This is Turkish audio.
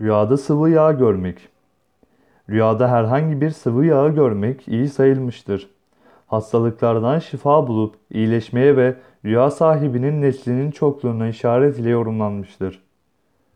Rüyada sıvı yağ görmek. Rüyada herhangi bir sıvı yağı görmek iyi sayılmıştır. Hastalıklardan şifa bulup iyileşmeye ve rüya sahibinin neslinin çokluğuna işaret ile yorumlanmıştır.